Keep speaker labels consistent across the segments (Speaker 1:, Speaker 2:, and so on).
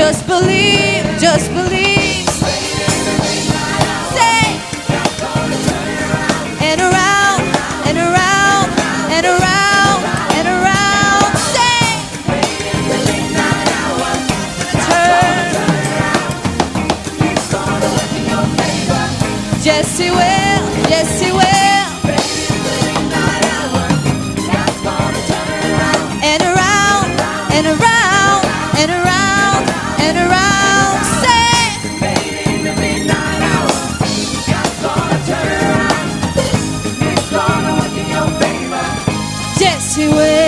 Speaker 1: Just believe, just believe.
Speaker 2: she.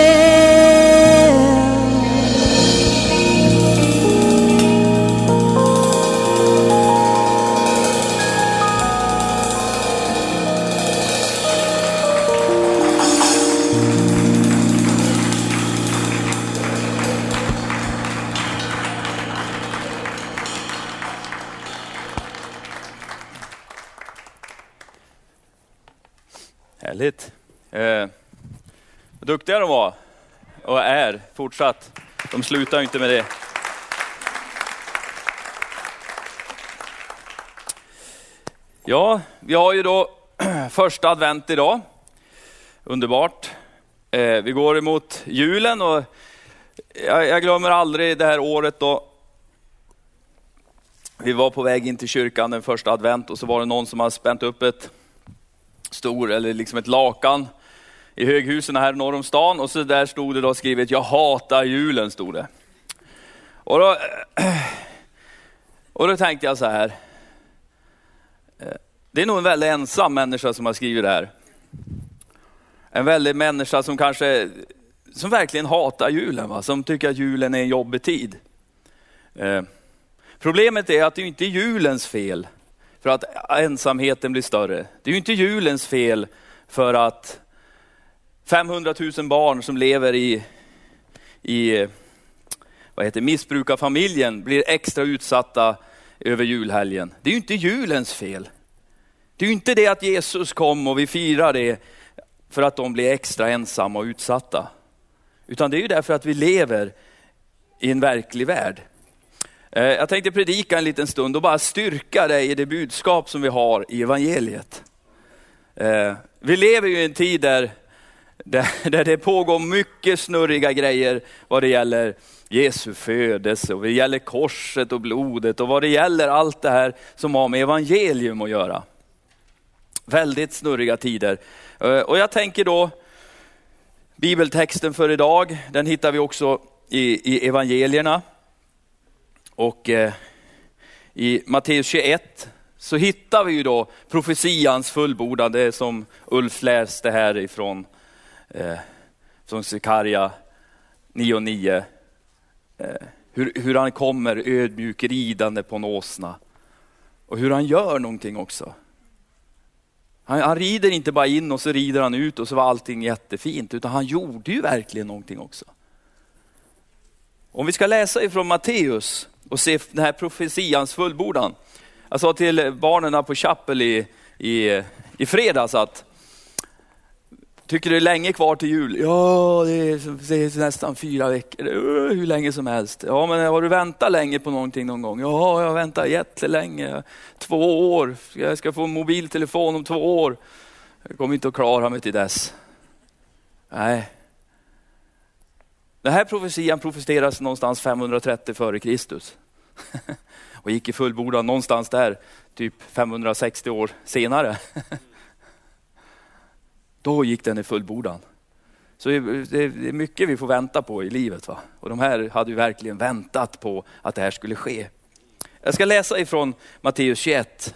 Speaker 2: Fortsatt. De slutar ju inte med det. Ja, vi har ju då första advent idag. Underbart. Eh, vi går emot julen och jag glömmer aldrig det här året då vi var på väg in till kyrkan den första advent och så var det någon som hade spänt upp ett stor, eller liksom ett lakan i höghusen här norr om stan och så där stod det då skrivet, jag hatar julen, stod det. Och då, och då tänkte jag så här, eh, det är nog en väldigt ensam människa som har skrivit det här. En väldigt människa som kanske, som verkligen hatar julen, va? som tycker att julen är en jobbig tid. Eh, Problemet är att det är inte julens fel för att ensamheten blir större. Det är ju inte julens fel för att 500 000 barn som lever i, i vad heter, missbrukarfamiljen blir extra utsatta över julhelgen. Det är ju inte julens fel. Det är ju inte det att Jesus kom och vi firar det för att de blir extra ensamma och utsatta. Utan det är ju därför att vi lever i en verklig värld. Eh, jag tänkte predika en liten stund och bara styrka dig i det budskap som vi har i evangeliet. Eh, vi lever ju i en tid där, där, där det pågår mycket snurriga grejer vad det gäller Jesu födelse och vad det gäller korset och blodet och vad det gäller allt det här som har med evangelium att göra. Väldigt snurriga tider. Eh, och jag tänker då, bibeltexten för idag, den hittar vi också i, i evangelierna. Och eh, i Matteus 21 så hittar vi ju då profetians fullbordande som Ulf läste här ifrån eh, från 9 och 9. Eh, hur, hur han kommer ödmjuk ridande på en åsna. Och hur han gör någonting också. Han, han rider inte bara in och så rider han ut och så var allting jättefint, utan han gjorde ju verkligen någonting också. Om vi ska läsa ifrån Matteus och se den här profetians fullbordan. Jag sa till barnen på Chapel i, i, i fredags att, tycker det är länge kvar till jul? Ja, det är, det är nästan fyra veckor, Uh, hur länge som helst. Ja, men har du väntat länge på någonting någon gång? Ja, jag har väntat jättelänge, två år. Jag ska få en mobiltelefon om två år. Jag kommer inte att klara mig till dess. Nej, den här profetian profeteras någonstans 530 före Kristus. Och gick i fullbordan någonstans där, typ 560 år senare. Då gick den i fullbordan. Så det är mycket vi får vänta på i livet. Va? Och de här hade ju verkligen väntat på att det här skulle ske. Jag ska läsa ifrån Matteus 21.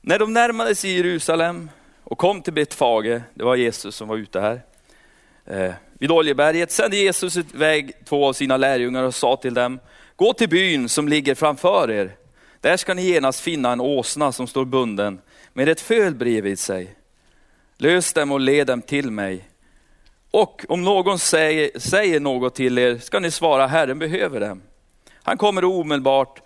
Speaker 2: När de närmade sig Jerusalem och kom till Betfage, det var Jesus som var ute här, eh, vid Oljeberget sände Jesus iväg två av sina lärjungar och sa till dem, gå till byn som ligger framför er. Där ska ni genast finna en åsna som står bunden med ett föl bredvid sig. Lös dem och led dem till mig. Och om någon säger, säger något till er ska ni svara, Herren behöver dem. Han kommer omedelbart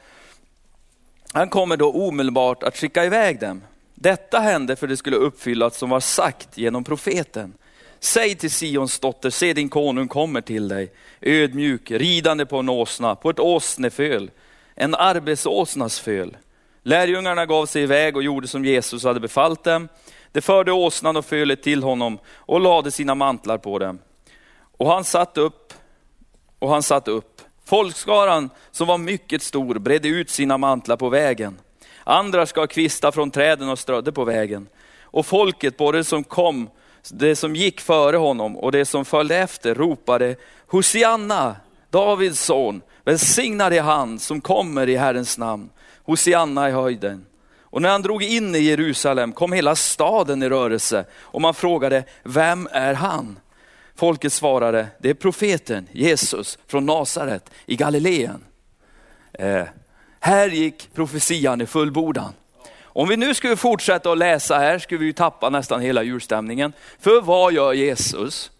Speaker 2: han kommer då omedelbart att skicka iväg dem. Detta hände för det skulle uppfyllas som var sagt genom profeten. Säg till Sions dotter, se din konung kommer till dig, ödmjuk, ridande på en åsna, på ett åsneföl, en arbetsåsnas föl. Lärjungarna gav sig iväg och gjorde som Jesus hade befallt dem. De förde åsnan och fölet till honom och lade sina mantlar på dem. Och han satt upp, och han satt upp. Folkskaran som var mycket stor bredde ut sina mantlar på vägen. Andra skar kvistar från träden och strödde på vägen. Och folket, både som kom, det som gick före honom och det som följde efter, ropade Hosianna, Davids son, välsignad är han som kommer i Herrens namn. Hosianna i höjden. Och när han drog in i Jerusalem kom hela staden i rörelse och man frågade, vem är han? Folket svarade, det är profeten Jesus från Nasaret i Galileen. Eh, här gick profetian i fullbordan. Om vi nu skulle fortsätta att läsa här skulle vi tappa nästan hela julstämningen. För vad gör Jesus?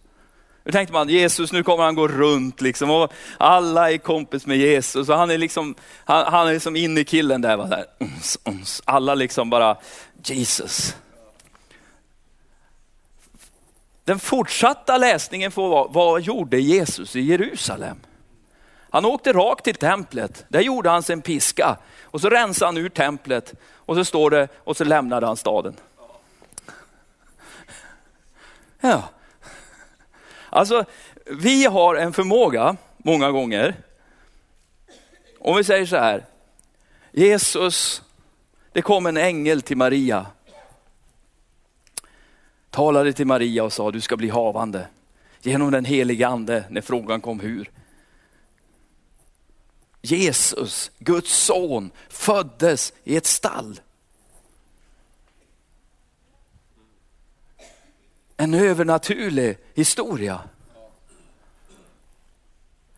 Speaker 2: Då tänkte man, Jesus nu kommer han gå runt liksom och alla är kompis med Jesus och han är liksom, han, han är liksom inne i killen där. där. Alla liksom bara, Jesus. Den fortsatta läsningen får vara, vad gjorde Jesus i Jerusalem? Han åkte rakt till templet, där gjorde han sig en piska och så rensade han ur templet och så står det, och så lämnade han staden. Ja. Alltså, vi har en förmåga många gånger, om vi säger så här, Jesus, det kom en ängel till Maria, talade till Maria och sa du ska bli havande genom den helige ande när frågan kom hur. Jesus, Guds son, föddes i ett stall. En övernaturlig historia.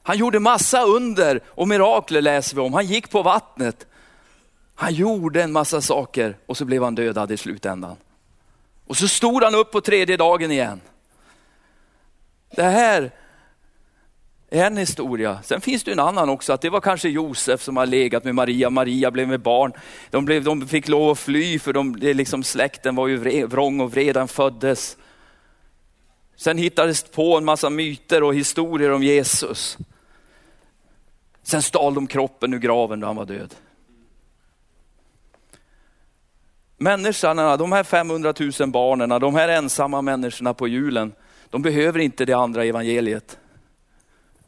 Speaker 2: Han gjorde massa under och mirakler läser vi om. Han gick på vattnet. Han gjorde en massa saker och så blev han dödad i slutändan. Och så stod han upp på tredje dagen igen. Det här är en historia. Sen finns det en annan också, att det var kanske Josef som har legat med Maria. Maria blev med barn. De, blev, de fick lov att fly för de, det liksom, släkten var ju vrång och vredan föddes. Sen hittades på en massa myter och historier om Jesus. Sen stal de kroppen ur graven då han var död. Människorna, de här 500 000 barnen, de här ensamma människorna på julen, de behöver inte det andra evangeliet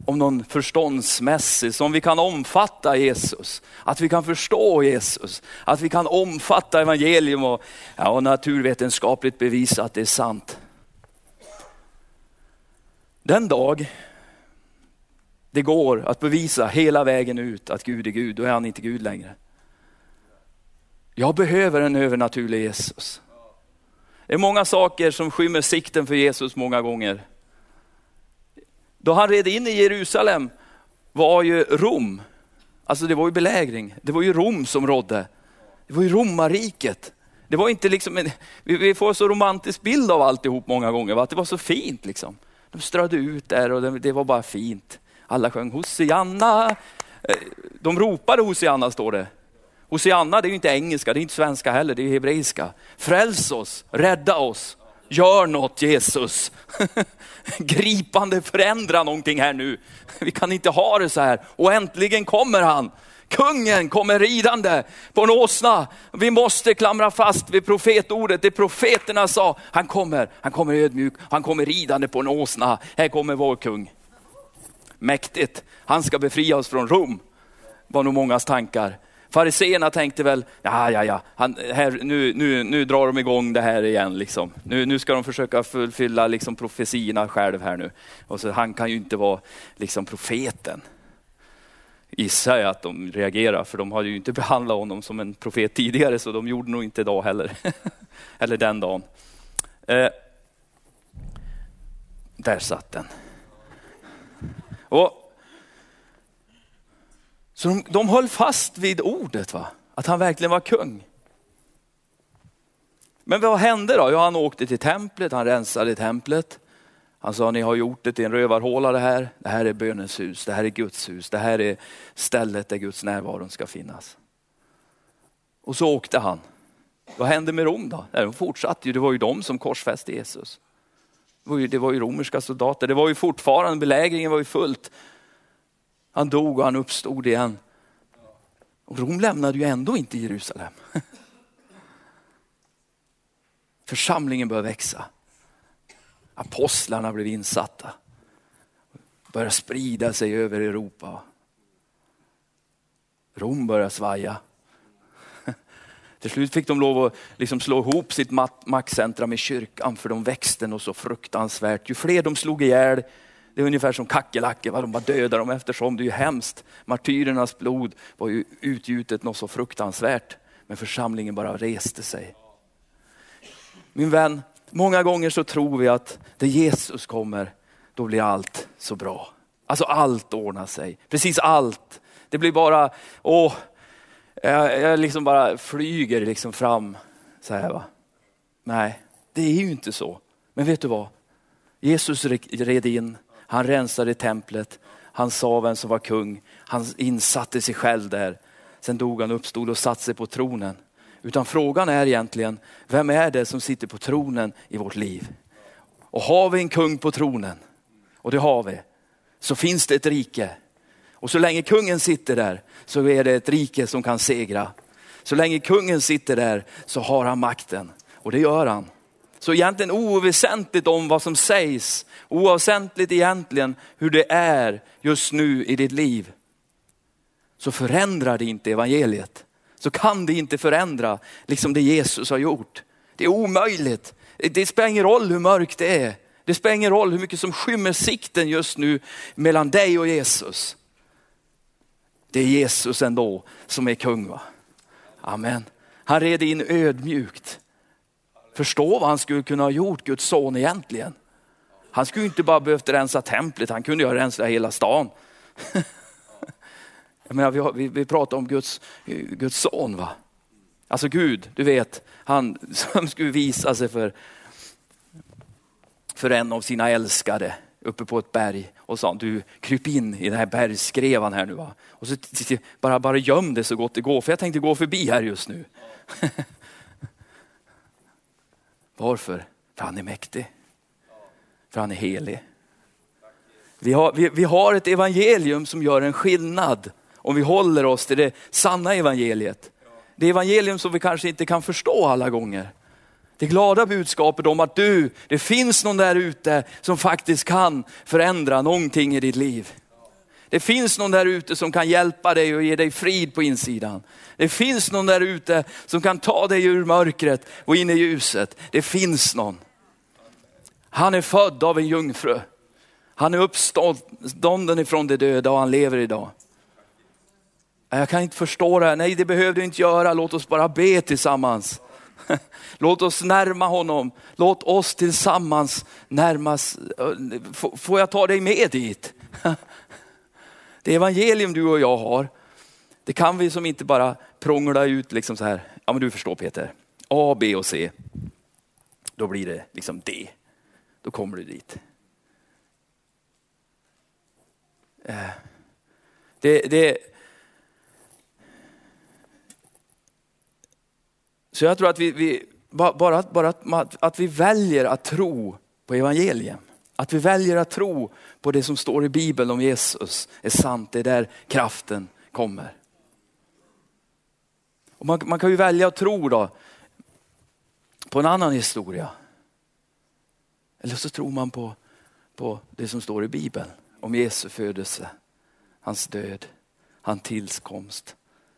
Speaker 2: om någon förståndsmässig, som vi kan omfatta Jesus. Att vi kan förstå Jesus, att vi kan omfatta evangelium och, ja, och naturvetenskapligt bevisa att det är sant. Den dag det går att bevisa hela vägen ut att Gud är Gud, då är han inte Gud längre. Jag behöver en övernaturlig Jesus. Det är många saker som skymmer sikten för Jesus många gånger. Då han red in i Jerusalem var ju Rom, alltså det var ju belägring, det var ju Rom som rådde. Det var ju romarriket. Det var inte liksom en, vi får så romantisk bild av alltihop många gånger, va? att det var så fint. Liksom. De strödde ut där och det, det var bara fint. Alla sjöng Hosianna. Eh, de ropade Hosianna står det. Hosianna det är ju inte engelska, det är inte svenska heller, det är hebreiska. Fräls oss, rädda oss, gör något Jesus. gripande förändra någonting här nu. Vi kan inte ha det så här. Och äntligen kommer han. Kungen kommer ridande på en åsna. Vi måste klamra fast vid profetordet. Det profeterna sa, han kommer, han kommer ödmjuk, han kommer ridande på en åsna. Här kommer vår kung. Mäktigt, han ska befria oss från Rom, var nog mångas tankar. Fariseerna tänkte väl, ja, ja, ja, han, här, nu, nu, nu drar de igång det här igen. Liksom. Nu, nu ska de försöka fullfylla liksom, profetierna själv här nu. Och så, han kan ju inte vara liksom, profeten. Gissar jag att de reagerar, för de hade ju inte behandlat honom som en profet tidigare, så de gjorde nog inte idag heller. Eller den dagen. Eh, där satt den. Och så de, de höll fast vid ordet, va? att han verkligen var kung. Men vad hände då? Ja, han åkte till templet, han rensade templet. Han sa, ni har gjort det till en rövarhåla det här. Det här är bönens hus, det här är Guds hus, det här är stället där Guds närvaro ska finnas. Och så åkte han. Vad hände med Rom då? De fortsatte ju, det var ju de som korsfäste Jesus. Det var, ju, det var ju romerska soldater, det var ju fortfarande, belägringen var ju fullt. Han dog och han uppstod igen. Och Rom lämnade ju ändå inte Jerusalem. Församlingen bör växa. Apostlarna blev insatta. Började sprida sig över Europa. Rom började svaja. Till slut fick de lov att liksom slå ihop sitt maktcentra med kyrkan för de växte och så fruktansvärt. Ju fler de slog ihjäl, det är ungefär som kackerlackor, de bara dödar dem eftersom det är ju hemskt. Martyrernas blod var ju utgjutet något så fruktansvärt. Men församlingen bara reste sig. Min vän, många gånger så tror vi att när Jesus kommer, då blir allt så bra. Alltså allt ordnar sig, precis allt. Det blir bara, åh, jag, jag liksom bara flyger liksom fram så här. Va? Nej, det är ju inte så. Men vet du vad? Jesus red in, han rensade templet, han sa vem som var kung, han insatte sig själv där. Sen dog han, uppstod och satte sig på tronen. Utan frågan är egentligen, vem är det som sitter på tronen i vårt liv? Och har vi en kung på tronen, och det har vi, så finns det ett rike. Och så länge kungen sitter där så är det ett rike som kan segra. Så länge kungen sitter där så har han makten och det gör han. Så egentligen oväsentligt om vad som sägs, oavsentligt egentligen hur det är just nu i ditt liv, så förändrar det inte evangeliet. Så kan det inte förändra liksom det Jesus har gjort. Det är omöjligt. Det spelar ingen roll hur mörkt det är. Det spelar ingen roll hur mycket som skymmer sikten just nu mellan dig och Jesus. Det är Jesus ändå som är kung. Va? Amen. Han red in ödmjukt. Förstå vad han skulle kunna ha gjort, Guds son egentligen. Han skulle inte bara behövt rensa templet, han kunde ju ha rensat hela stan. Jag menar, vi, har, vi, vi pratar om Guds, Guds son. va? Alltså Gud, du vet, han som skulle visa sig för, för en av sina älskade uppe på ett berg och sa du kryp in i den här bergskrevan här nu. Va? Och så bara, bara göm det så gott det går för jag tänkte gå förbi här just nu. Varför? För han är mäktig. För han är helig. Vi har, vi, vi har ett evangelium som gör en skillnad om vi håller oss till det sanna evangeliet. Det evangelium som vi kanske inte kan förstå alla gånger. Det glada budskapet om att du, det finns någon där ute som faktiskt kan förändra någonting i ditt liv. Det finns någon där ute som kan hjälpa dig och ge dig frid på insidan. Det finns någon där ute som kan ta dig ur mörkret och in i ljuset. Det finns någon. Han är född av en jungfru. Han är uppstånden ifrån de döda och han lever idag. Jag kan inte förstå det här. Nej, det behöver du inte göra. Låt oss bara be tillsammans. Låt oss närma honom. Låt oss tillsammans närmas. Äh, får jag ta dig med dit? Det evangelium du och jag har, det kan vi som inte bara prångla ut liksom så här. Ja men du förstår Peter, A, B och C. Då blir det liksom D. Då kommer du dit. Eh, det, det, Så jag tror att vi, vi bara, bara att, att vi väljer att tro på evangelium. Att vi väljer att tro på det som står i Bibeln om Jesus är sant. Det är där kraften kommer. Och man, man kan ju välja att tro då på en annan historia. Eller så tror man på, på det som står i Bibeln om Jesu födelse, hans död, hans tillkomst,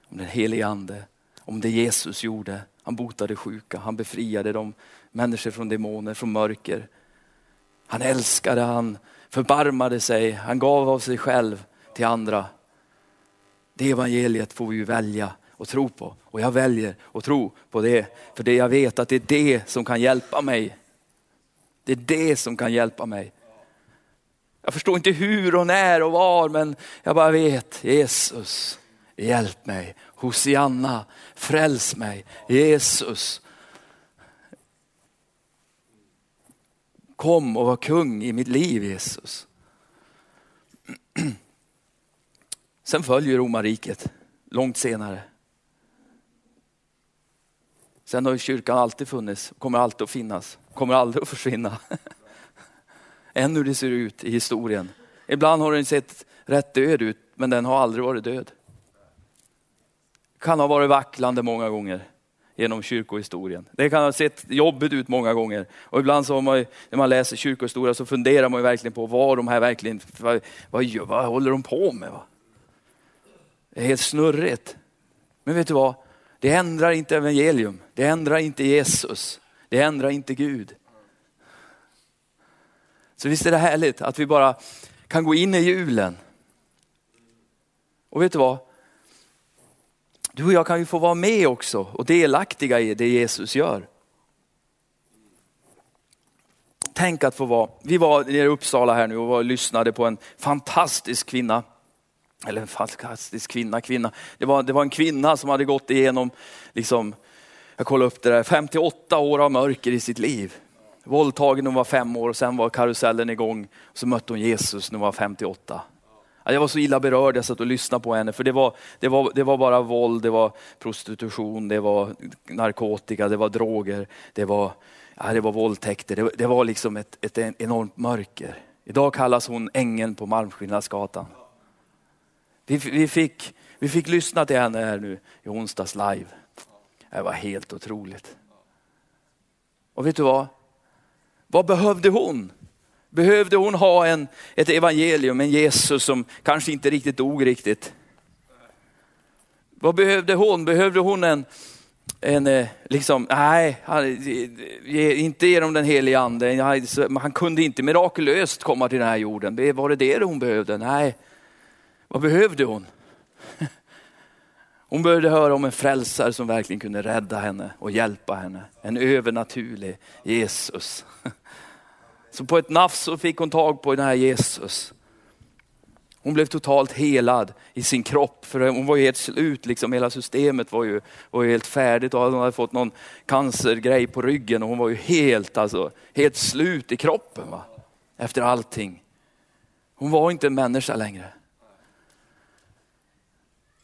Speaker 2: om den helige ande, om det Jesus gjorde, han botade sjuka, han befriade de människor från demoner, från mörker. Han älskade, han förbarmade sig, han gav av sig själv till andra. Det evangeliet får vi välja och tro på. Och jag väljer att tro på det, för det jag vet att det är det som kan hjälpa mig. Det är det som kan hjälpa mig. Jag förstår inte hur och när och var, men jag bara vet, Jesus, hjälp mig. Hosianna, fräls mig. Jesus, Kom och var kung i mitt liv Jesus. Sen följer romarriket långt senare. Sen har ju kyrkan alltid funnits, kommer alltid att finnas, kommer aldrig att försvinna. Än hur det ser ut i historien. Ibland har den sett rätt död ut, men den har aldrig varit död. Kan ha varit vacklande många gånger genom kyrkohistorien. Det kan ha sett jobbigt ut många gånger. Och ibland så har man, när man läser kyrkohistoria så funderar man ju verkligen på vad de här verkligen, vad, vad, vad håller de på med? Va? Det är helt snurrigt. Men vet du vad? Det ändrar inte evangelium. Det ändrar inte Jesus. Det ändrar inte Gud. Så visst är det härligt att vi bara kan gå in i julen. Och vet du vad? Du och jag kan ju få vara med också och delaktiga i det Jesus gör. Tänk att få vara, vi var nere i Uppsala här nu och var och lyssnade på en fantastisk kvinna. Eller en fantastisk kvinna, kvinna. Det var, det var en kvinna som hade gått igenom, liksom, jag kollade upp det där, 58 år av mörker i sitt liv. Våldtagen när hon var fem år och sen var karusellen igång. Och så mötte hon Jesus när hon var 58. Jag var så illa berörd, jag satt och lyssnade på henne, för det var, det, var, det var bara våld, det var prostitution, det var narkotika, det var droger, det var, ja, det var våldtäkter, det, det var liksom ett, ett enormt mörker. Idag kallas hon ängeln på Malmskillnadsgatan. Vi, vi, fick, vi fick lyssna till henne här nu i onsdags live. Det var helt otroligt. Och vet du vad? Vad behövde hon? Behövde hon ha en, ett evangelium, en Jesus som kanske inte riktigt dog riktigt? Vad behövde hon? Behövde hon en, en eh, liksom, nej, inte genom den helige ande. Han kunde inte mirakulöst komma till den här jorden. Var det det hon behövde? Nej. Vad behövde hon? Hon behövde höra om en frälsare som verkligen kunde rädda henne och hjälpa henne. En övernaturlig Jesus. Så på ett nafs så fick hon tag på den här Jesus. Hon blev totalt helad i sin kropp, för hon var ju helt slut, liksom hela systemet var ju, var ju helt färdigt och hon hade fått någon cancergrej på ryggen och hon var ju helt, alltså, helt slut i kroppen. Va? Efter allting. Hon var inte en människa längre.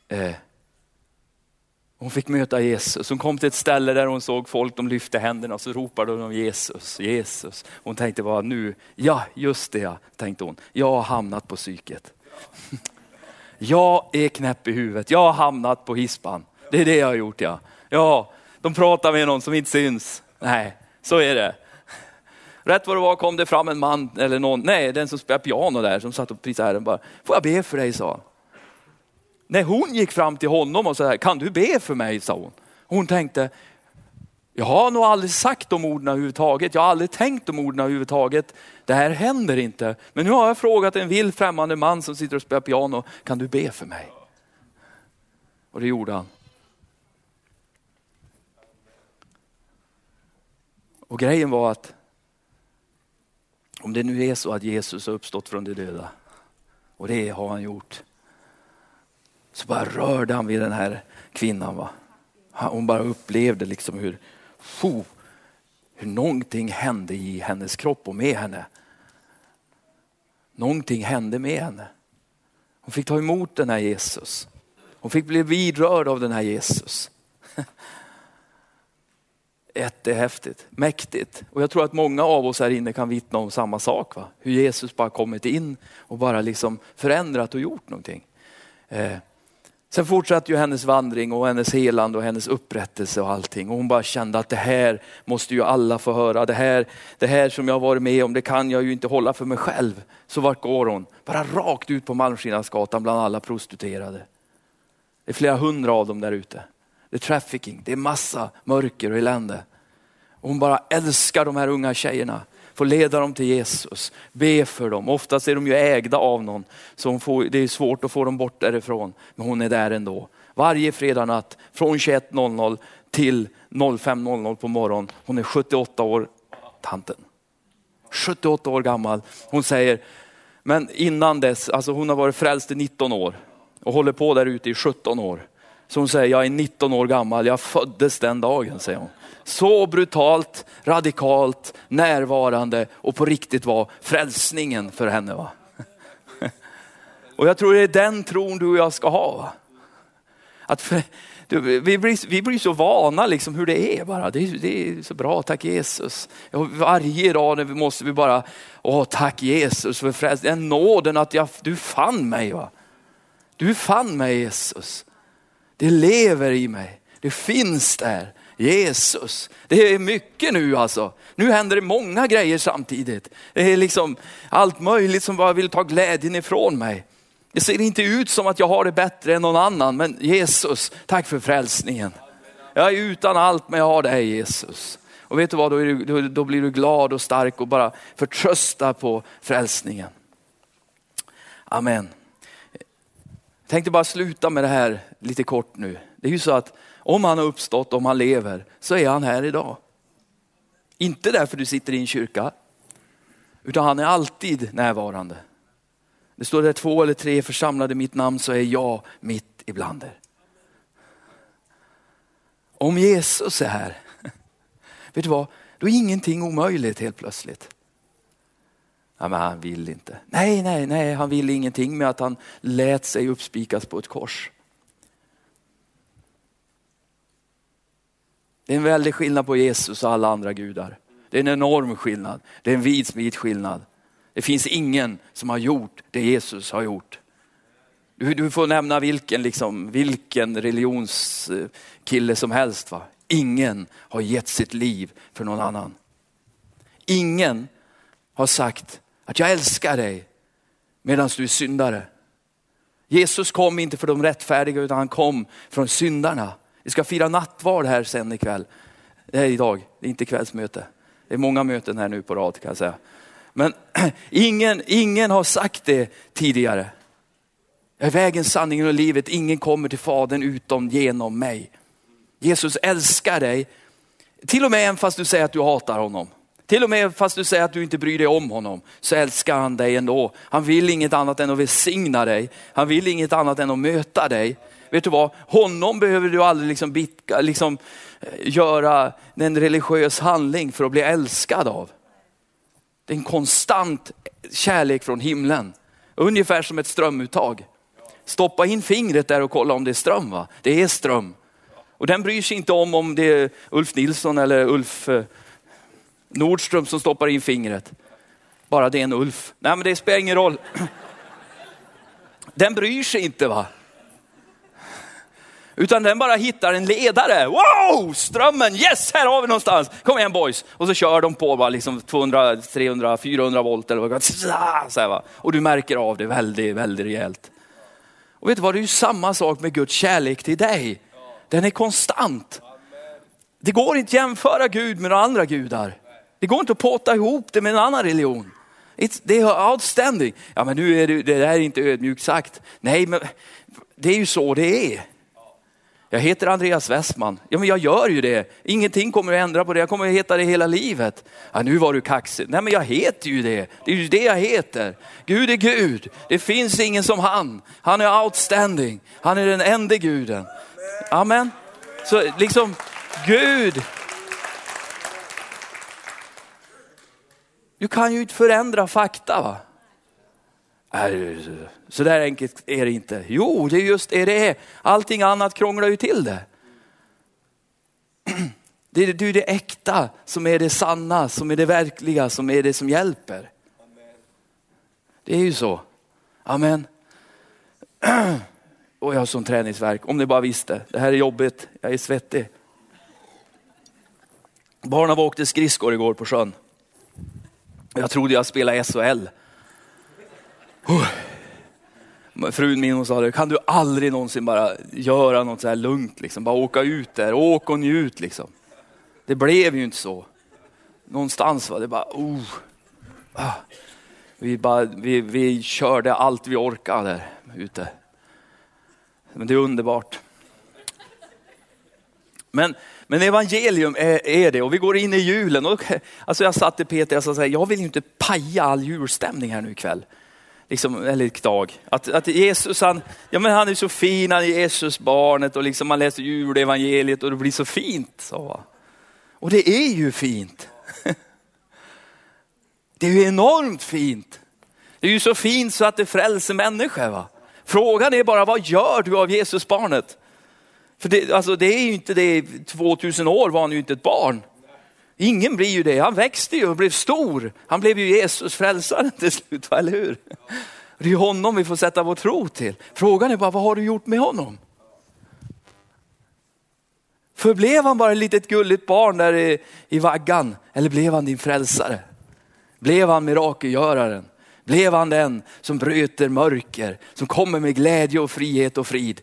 Speaker 2: Eh, hon fick möta Jesus. Hon kom till ett ställe där hon såg folk, de lyfte händerna och så ropade de Jesus, Jesus. Hon tänkte bara nu, ja just det ja, tänkte hon. Jag har hamnat på psyket. Jag är knäpp i huvudet, jag har hamnat på hispan. Det är det jag har gjort ja. Ja, de pratar med någon som inte syns. Nej, så är det. Rätt vad det var kom det fram en man, eller någon, nej den som spelar piano där, som satt och prisade Herren bara, får jag be för dig sa han. När hon gick fram till honom och sa, kan du be för mig? sa hon. Hon tänkte, jag har nog aldrig sagt de orden överhuvudtaget. Jag har aldrig tänkt de orden överhuvudtaget. Det här händer inte. Men nu har jag frågat en vild främmande man som sitter och spelar piano, kan du be för mig? Och det gjorde han. Och grejen var att om det nu är så att Jesus har uppstått från de döda, och det har han gjort, så bara rörde han vid den här kvinnan. Va? Hon bara upplevde liksom hur, fo, hur någonting hände i hennes kropp och med henne. Någonting hände med henne. Hon fick ta emot den här Jesus. Hon fick bli vidrörd av den här Jesus. Jättehäftigt, mäktigt. Och jag tror att många av oss här inne kan vittna om samma sak. Va? Hur Jesus bara kommit in och bara liksom förändrat och gjort någonting. Eh. Sen fortsatte ju hennes vandring och hennes helande och hennes upprättelse och allting. Och hon bara kände att det här måste ju alla få höra. Det här, det här som jag varit med om, det kan jag ju inte hålla för mig själv. Så vart går hon? Bara rakt ut på Malmskillnadsgatan bland alla prostituerade. Det är flera hundra av dem där ute. Det är trafficking, det är massa mörker och elände. Och hon bara älskar de här unga tjejerna få leda dem till Jesus, be för dem. Oftast är de ju ägda av någon, så får, det är svårt att få dem bort därifrån. Men hon är där ändå. Varje fredag natt från 21.00 till 05.00 på morgonen. Hon är 78 år, tanten. 78 år gammal. Hon säger, men innan dess, alltså hon har varit frälst i 19 år och håller på där ute i 17 år. Så hon säger, jag är 19 år gammal, jag föddes den dagen, säger hon. Så brutalt, radikalt, närvarande och på riktigt var frälsningen för henne. Va? Och jag tror det är den tron du och jag ska ha. Va? Att för, du, vi, blir, vi blir så vana liksom hur det är bara. Det är, det är så bra, tack Jesus. Och varje dag måste vi bara, åh tack Jesus för frälsningen. Den nåden att jag, du fann mig. Va? Du fann mig Jesus. Det lever i mig. Det finns där. Jesus. Det är mycket nu alltså. Nu händer det många grejer samtidigt. Det är liksom allt möjligt som bara vill ta glädjen ifrån mig. Det ser inte ut som att jag har det bättre än någon annan, men Jesus, tack för frälsningen. Jag är utan allt, men jag har dig Jesus. Och vet du vad, då, du, då, då blir du glad och stark och bara förtrösta på frälsningen. Amen. Jag tänkte bara sluta med det här lite kort nu. Det är ju så att om han har uppstått, om han lever, så är han här idag. Inte därför du sitter i en kyrka, utan han är alltid närvarande. Det står där två eller tre församlade mitt namn så är jag mitt ibland er. Om Jesus är här, vet du vad, då är ingenting omöjligt helt plötsligt. Ja, men han vill inte. Nej, nej, nej, han vill ingenting med att han lät sig uppspikas på ett kors. Det är en väldig skillnad på Jesus och alla andra gudar. Det är en enorm skillnad. Det är en vidsvid skillnad. Det finns ingen som har gjort det Jesus har gjort. Du, du får nämna vilken, liksom, vilken religionskille som helst. Va? Ingen har gett sitt liv för någon annan. Ingen har sagt att jag älskar dig medan du är syndare. Jesus kom inte för de rättfärdiga utan han kom från syndarna. Vi ska fira nattvard här sen ikväll. Det är idag, det är inte kvällsmöte. Det är många möten här nu på rad kan jag säga. Men ingen, ingen har sagt det tidigare. Jag är vägen, sanningen och livet. Ingen kommer till Fadern utom genom mig. Jesus älskar dig. Till och med även fast du säger att du hatar honom. Till och med fast du säger att du inte bryr dig om honom, så älskar han dig ändå. Han vill inget annat än att välsigna dig. Han vill inget annat än att möta dig. Vet du vad, honom behöver du aldrig liksom, bitka, liksom eh, göra en religiös handling för att bli älskad av. Det är en konstant kärlek från himlen. Ungefär som ett strömuttag. Stoppa in fingret där och kolla om det är ström. Va? Det är ström. Och den bryr sig inte om om det är Ulf Nilsson eller Ulf eh, Nordström som stoppar in fingret. Bara det är en Ulf. Nej men det spelar ingen roll. Den bryr sig inte va. Utan den bara hittar en ledare. Wow, strömmen, yes, här har vi någonstans. Kom igen boys. Och så kör de på bara liksom 200, 300, 400 volt eller vad så här, va? Och du märker av det väldigt, väldigt rejält. Och vet du vad, det är ju samma sak med Guds kärlek till dig. Den är konstant. Det går inte att jämföra Gud med några andra gudar. Det går inte att påta ihop det med en annan religion. det är outstanding. Ja men nu är det, det där är inte ödmjukt sagt. Nej men det är ju så det är. Jag heter Andreas Westman. Ja, men jag gör ju det. Ingenting kommer att ändra på det. Jag kommer att heta det hela livet. Ja, nu var du kaxig. Nej, men jag heter ju det. Det är ju det jag heter. Gud är Gud. Det finns ingen som han. Han är outstanding. Han är den enda guden. Amen. Så liksom, Gud. Du kan ju inte förändra fakta. Va? Äh, så där enkelt är det inte. Jo, det är just det det är. Allting annat krånglar ju till det. Det är det, det äkta som är det sanna, som är det verkliga, som är det som hjälper. Det är ju så. Amen. Och jag har sån träningsverk, om ni bara visste. Det här är jobbigt, jag är svettig. Barnen åkte skridskor igår på sjön. Jag trodde jag spelade SHL. Frun min hon sa det, kan du aldrig någonsin bara göra något så här lugnt, liksom. bara åka ut där, åk och njut liksom. Det blev ju inte så. Någonstans var det bara, oh. Ah. Vi, bara, vi, vi körde allt vi orkade där ute. Men det är underbart. Men, men evangelium är, är, det och vi går in i julen. Och, alltså jag satt till Peter och sa, jag vill ju inte paja all julstämning här nu ikväll. liksom, eller dag. Att, att Jesus, han, ja, men han är så fin, han är Jesus barnet och liksom man läser julevangeliet och det blir så fint. Så. Och det är ju fint. Det är ju enormt fint. Det är ju så fint så att det frälser människor. Va? Frågan är bara, vad gör du av Jesus barnet? För det, alltså, det är ju inte det, 2000 år var han ju inte ett barn. Ingen blir ju det. Han växte ju och blev stor. Han blev ju Jesus frälsaren till slut, eller hur? Det är honom vi får sätta vår tro till. Frågan är bara, vad har du gjort med honom? Förblev han bara ett litet gulligt barn där i, i vaggan? Eller blev han din frälsare? Blev han mirakelgöraren? Blev han den som bryter mörker, som kommer med glädje och frihet och frid?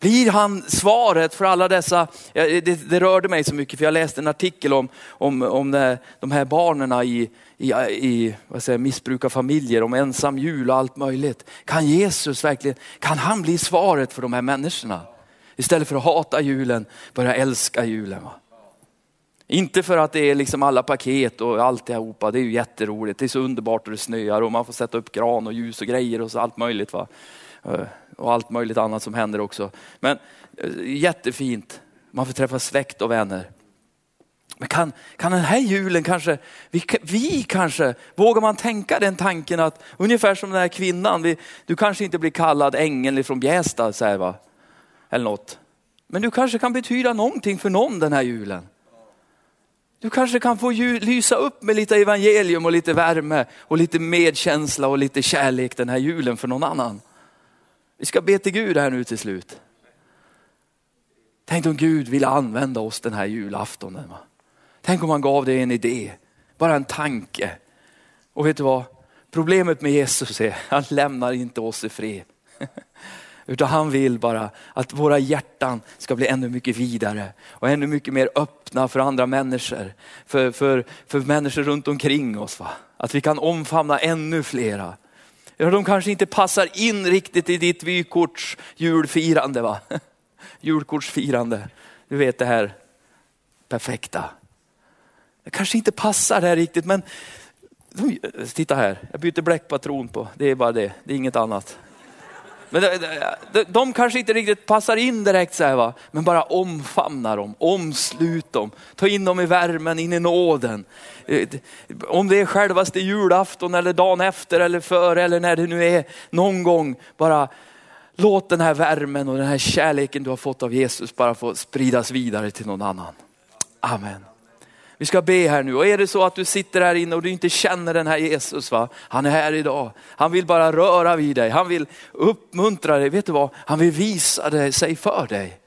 Speaker 2: Blir han svaret för alla dessa, det, det, rörde mig så mycket för jag läste en artikel om, om, om de här barnen i, i, i vad säger, missbrukarfamiljer, om ensam jul och allt möjligt. Kan Jesus verkligen, kan han bli svaret för de här människorna? Istället för att hata julen, börja älska julen. Va? Inte för att det är liksom alla paket och alltihopa, det är ju jätteroligt. Det är så underbart och det snöar och man får sätta upp gran och ljus och grejer och så allt möjligt. Va? Eh, och allt möjligt annat som händer också. Men eh, jättefint, man får träffa släkt och vänner. Men kan, kan den här julen kanske, vi, vi kanske, vågar man tänka den tanken att ungefär som den här kvinnan, vi, du kanske inte blir kallad ängel från Bjästa, så här, va? eller något. Men du kanske kan betyda någonting för någon den här julen. Du kanske kan få lysa upp med lite evangelium och lite värme och lite medkänsla och lite kärlek den här julen för någon annan. Vi ska be till Gud här nu till slut. Tänk om Gud ville använda oss den här julaftonen. Va? Tänk om han gav dig en idé, bara en tanke. Och vet du vad? Problemet med Jesus är, han lämnar inte oss i fred. Utan han vill bara att våra hjärtan ska bli ännu mycket vidare och ännu mycket mer öppna för andra människor. För, för, för människor runt omkring oss. Va? Att vi kan omfamna ännu flera. Ja, de kanske inte passar in riktigt i ditt vykorts julfirande. Va? Julkortsfirande. Du vet det här perfekta. Det kanske inte passar där riktigt men titta här, jag byter bläckpatron på, det är bara det, det är inget annat. Men de, de, de kanske inte riktigt passar in direkt så här, va? men bara omfamna dem, omslut dem, ta in dem i värmen, in i nåden. Eh, om det är självaste julafton eller dagen efter eller före eller när det nu är, någon gång bara låt den här värmen och den här kärleken du har fått av Jesus bara få spridas vidare till någon annan. Amen. Vi ska be här nu och är det så att du sitter här inne och du inte känner den här Jesus, va? han är här idag. Han vill bara röra vid dig, han vill uppmuntra dig, vet du vad? Han vill visa sig för dig.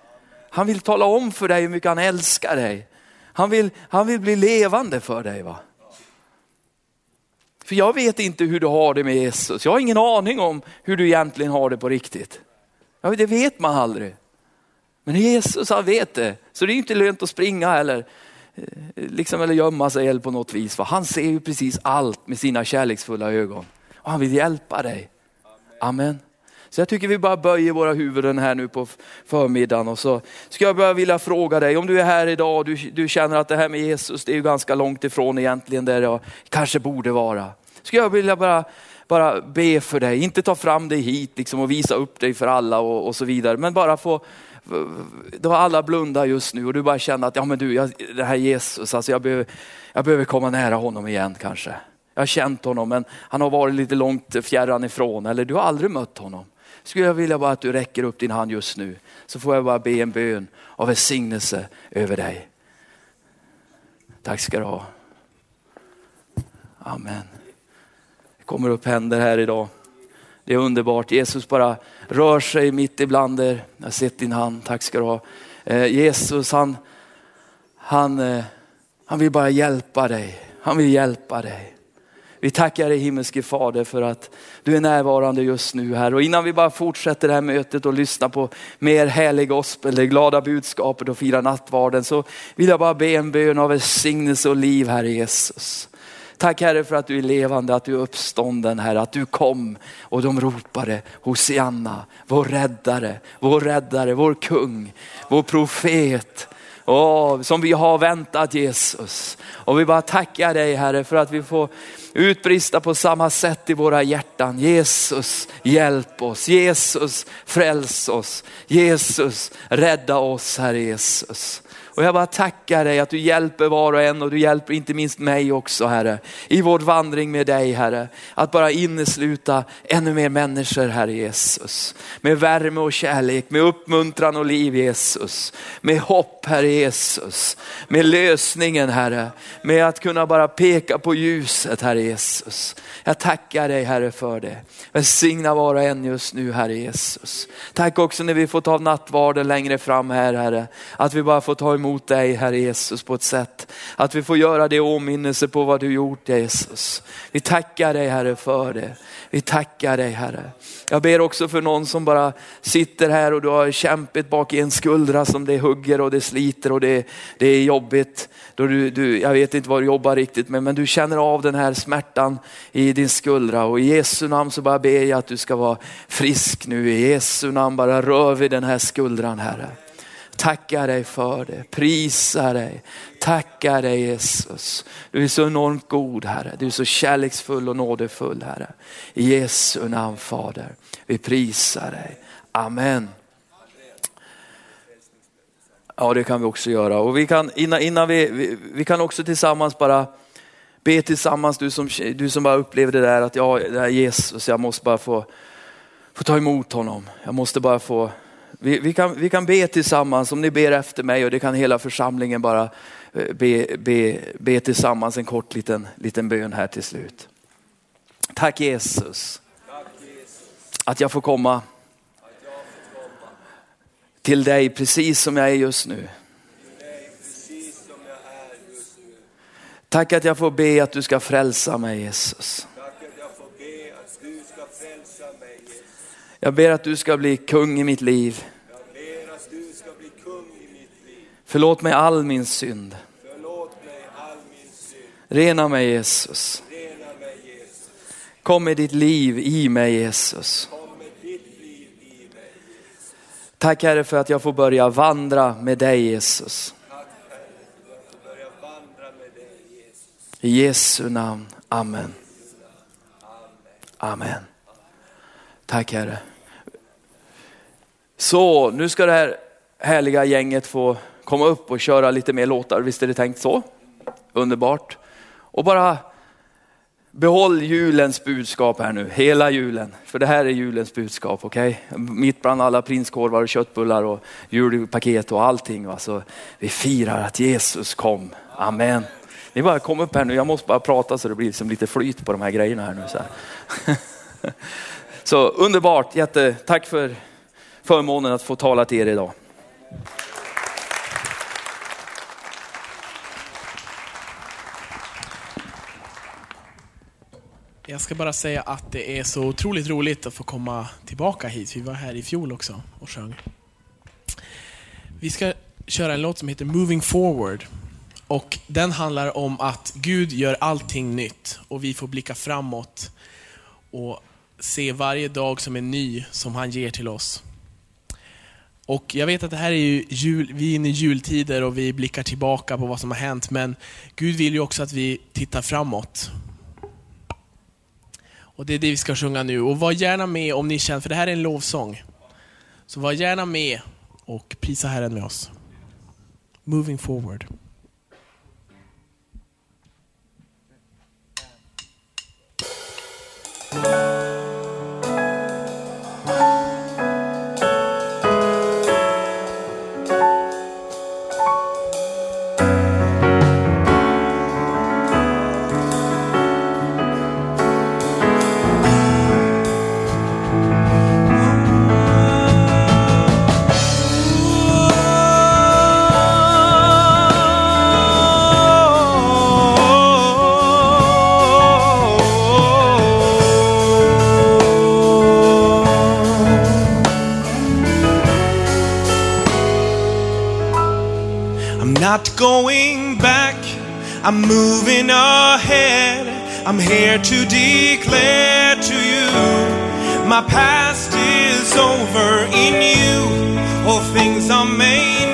Speaker 2: Han vill tala om för dig hur mycket han älskar dig. Han vill, han vill bli levande för dig. va? För jag vet inte hur du har det med Jesus. Jag har ingen aning om hur du egentligen har det på riktigt. Ja, det vet man aldrig. Men Jesus han vet det. Så det är inte lönt att springa heller. Eh, liksom, eller gömma sig eller på något vis. För han ser ju precis allt med sina kärleksfulla ögon. Och han vill hjälpa dig. Amen. Så jag tycker vi bara böjer våra huvuden här nu på förmiddagen och så ska jag bara vilja fråga dig, om du är här idag och du, du känner att det här med Jesus, det är ju ganska långt ifrån egentligen där jag kanske borde vara. Ska jag vilja bara, bara be för dig, inte ta fram dig hit liksom och visa upp dig för alla och, och så vidare, men bara få då alla blundar just nu och du bara känner att ja, men du, jag, det här Jesus, alltså jag, behöver, jag behöver komma nära honom igen kanske. Jag har känt honom men han har varit lite långt fjärran ifrån eller du har aldrig mött honom. Skulle jag vilja bara att du räcker upp din hand just nu så får jag bara be en bön av välsignelse över dig. Tack ska du ha. Amen. Det kommer upp händer här idag. Det är underbart. Jesus bara rör sig mitt ibland er. Jag har sett din hand, tack ska du ha. Eh, Jesus han, han, eh, han vill bara hjälpa dig. Han vill hjälpa dig. Vi tackar dig himmelske Fader för att du är närvarande just nu här. Och innan vi bara fortsätter det här mötet och lyssnar på mer härlig gospel, det glada budskapet och fira nattvarden så vill jag bara be en bön av välsignelse och liv Herre Jesus. Tack Herre för att du är levande, att du är uppstånden Herre, att du kom och de ropade Hosianna, vår räddare, vår räddare, vår kung, vår profet. Oh, som vi har väntat Jesus. Och vi bara tackar dig Herre för att vi får utbrista på samma sätt i våra hjärtan. Jesus, hjälp oss. Jesus, fräls oss. Jesus, rädda oss Herre Jesus. Och jag bara tackar dig att du hjälper var och en och du hjälper inte minst mig också Herre. I vår vandring med dig Herre. Att bara innesluta ännu mer människor Herre Jesus. Med värme och kärlek, med uppmuntran och liv Jesus. Med hopp Herre Jesus. Med lösningen Herre. Med att kunna bara peka på ljuset Herre Jesus. Jag tackar dig Herre för det. Välsigna var och en just nu Herre Jesus. Tack också när vi får ta nattvarden längre fram här Herre. Att vi bara får ta emot emot dig Herre Jesus på ett sätt. Att vi får göra det åminnelse på vad du gjort Jesus. Vi tackar dig Herre för det. Vi tackar dig Herre. Jag ber också för någon som bara sitter här och du har kämpet bak i en skuldra som det hugger och det sliter och det, det är jobbigt. Då du, du, jag vet inte vad du jobbar riktigt med men du känner av den här smärtan i din skuldra och i Jesu namn så bara ber jag att du ska vara frisk nu. I Jesu namn bara rör vi den här skuldran Herre. Tackar dig för det, prisa dig, tackar dig Jesus. Du är så enormt god Herre, du är så kärleksfull och nådefull Herre. I Jesu namn Fader, vi prisar dig. Amen. Ja det kan vi också göra och vi kan, innan, innan vi, vi, vi kan också tillsammans bara be tillsammans, du som, du som bara upplevde det där att ja, det här Jesus, jag måste bara få, få ta emot honom. Jag måste bara få vi, vi, kan, vi kan be tillsammans, om ni ber efter mig och det kan hela församlingen bara eh, be, be, be tillsammans en kort liten, liten bön här till slut. Tack Jesus att jag får komma till dig precis som jag är just nu. Tack att jag får be att du ska frälsa mig Jesus. Jag ber att du ska bli kung i mitt liv. Förlåt mig all min synd. Rena mig Jesus. Kom med ditt liv i mig Jesus. Tack Herre för att jag får börja vandra med dig Jesus. I Jesu namn, Amen. Amen. Tack Herre. Så nu ska det här härliga gänget få komma upp och köra lite mer låtar. Visst är det tänkt så? Underbart. Och bara behåll julens budskap här nu, hela julen. För det här är julens budskap, okej? Okay? Mitt bland alla prinskorvar och köttbullar och julpaket och allting. Va? Så vi firar att Jesus kom. Amen. Ni bara kom upp här nu, jag måste bara prata så det blir liksom lite flyt på de här grejerna här nu. Så, här. så underbart, jätte, tack för förmånen att få tala till er idag.
Speaker 3: Jag ska bara säga att det är så otroligt roligt att få komma tillbaka hit. Vi var här i fjol också och sjöng. Vi ska köra en låt som heter Moving Forward. Och Den handlar om att Gud gör allting nytt och vi får blicka framåt och se varje dag som är ny som han ger till oss. Och Jag vet att det här är ju jul, vi är inne i jultider och vi blickar tillbaka på vad som har hänt, men Gud vill ju också att vi tittar framåt. Och Det är det vi ska sjunga nu. Och var gärna med om ni känner, för det här är en lovsång. Så var gärna med och prisa Herren med oss. Moving forward.
Speaker 4: I'm moving ahead. I'm here to declare to you my past is over in you. All things are made